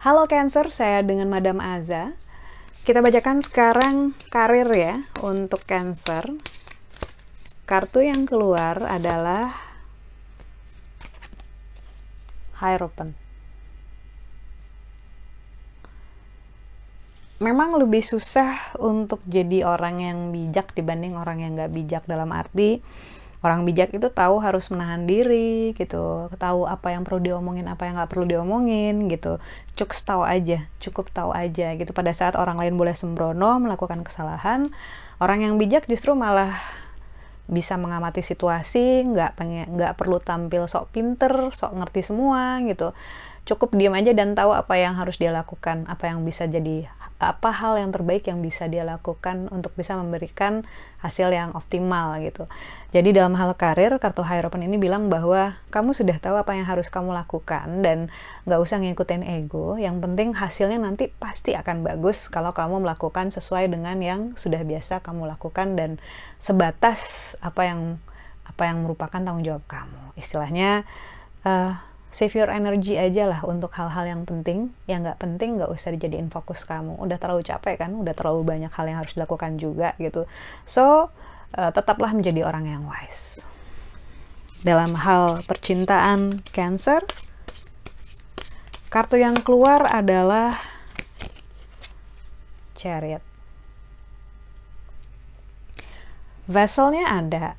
Halo Cancer, saya dengan Madam Aza. Kita bacakan sekarang karir ya untuk Cancer. Kartu yang keluar adalah Hierophant. Memang lebih susah untuk jadi orang yang bijak dibanding orang yang nggak bijak. Dalam arti orang bijak itu tahu harus menahan diri gitu. Tahu apa yang perlu diomongin apa yang nggak perlu diomongin gitu. Cukup tahu aja cukup tahu aja gitu. Pada saat orang lain boleh sembrono melakukan kesalahan orang yang bijak justru malah bisa mengamati situasi nggak pengen nggak perlu tampil sok pinter sok ngerti semua gitu. Cukup diam aja dan tahu apa yang harus dia lakukan apa yang bisa jadi apa hal yang terbaik yang bisa dia lakukan untuk bisa memberikan hasil yang optimal gitu. Jadi dalam hal karir, kartu Hierophant ini bilang bahwa kamu sudah tahu apa yang harus kamu lakukan dan nggak usah ngikutin ego. Yang penting hasilnya nanti pasti akan bagus kalau kamu melakukan sesuai dengan yang sudah biasa kamu lakukan dan sebatas apa yang apa yang merupakan tanggung jawab kamu. Istilahnya uh, save your energy aja lah untuk hal-hal yang penting. Yang nggak penting nggak usah dijadiin fokus kamu. Udah terlalu capek kan? Udah terlalu banyak hal yang harus dilakukan juga gitu. So uh, tetaplah menjadi orang yang wise. Dalam hal percintaan cancer kartu yang keluar adalah chariot. Vesselnya ada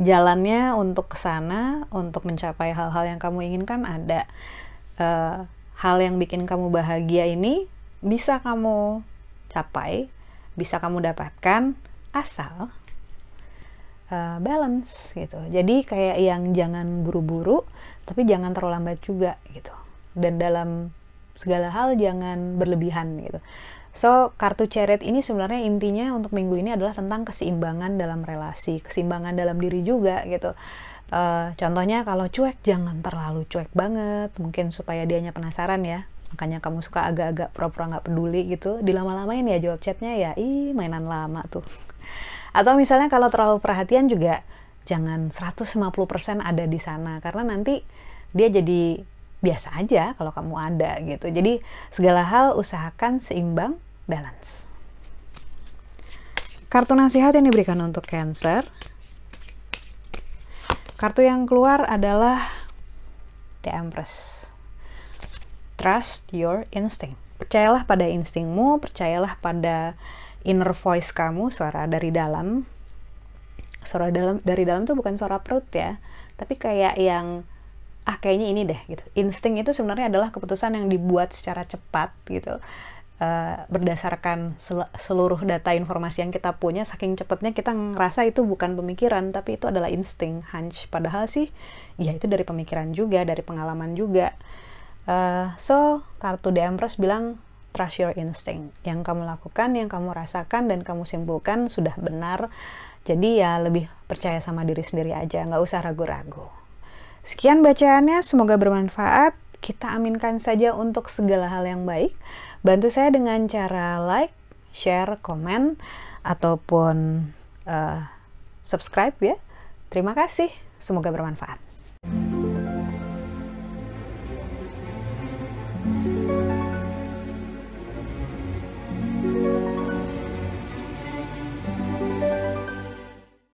jalannya untuk ke sana untuk mencapai hal-hal yang kamu inginkan ada. Uh, hal yang bikin kamu bahagia ini bisa kamu capai bisa kamu dapatkan asal uh, balance gitu. Jadi kayak yang jangan buru-buru tapi jangan terlalu lambat juga gitu. Dan dalam segala hal jangan berlebihan gitu So, kartu ceret ini sebenarnya intinya untuk minggu ini adalah tentang keseimbangan dalam relasi, keseimbangan dalam diri juga gitu. Uh, contohnya kalau cuek jangan terlalu cuek banget, mungkin supaya dianya penasaran ya. Makanya kamu suka agak-agak pura-pura nggak peduli gitu. Dilama-lamain ya jawab chatnya ya, ih mainan lama tuh. Atau misalnya kalau terlalu perhatian juga jangan 150% ada di sana karena nanti dia jadi biasa aja kalau kamu ada gitu. Jadi segala hal usahakan seimbang, balance. Kartu nasihat yang diberikan untuk Cancer. Kartu yang keluar adalah The Empress. Trust your instinct. Percayalah pada instingmu, percayalah pada inner voice kamu, suara dari dalam. Suara dalam dari dalam tuh bukan suara perut ya, tapi kayak yang ah kayaknya ini deh gitu. Insting itu sebenarnya adalah keputusan yang dibuat secara cepat gitu. Uh, berdasarkan sel seluruh data informasi yang kita punya saking cepatnya kita ngerasa itu bukan pemikiran tapi itu adalah insting hunch padahal sih ya itu dari pemikiran juga dari pengalaman juga. Uh, so kartu The Empress bilang trust your instinct. Yang kamu lakukan yang kamu rasakan dan kamu simpulkan sudah benar. Jadi ya lebih percaya sama diri sendiri aja nggak usah ragu-ragu Sekian bacaannya, semoga bermanfaat. Kita aminkan saja untuk segala hal yang baik. Bantu saya dengan cara like, share, komen, ataupun uh, subscribe ya. Terima kasih, semoga bermanfaat.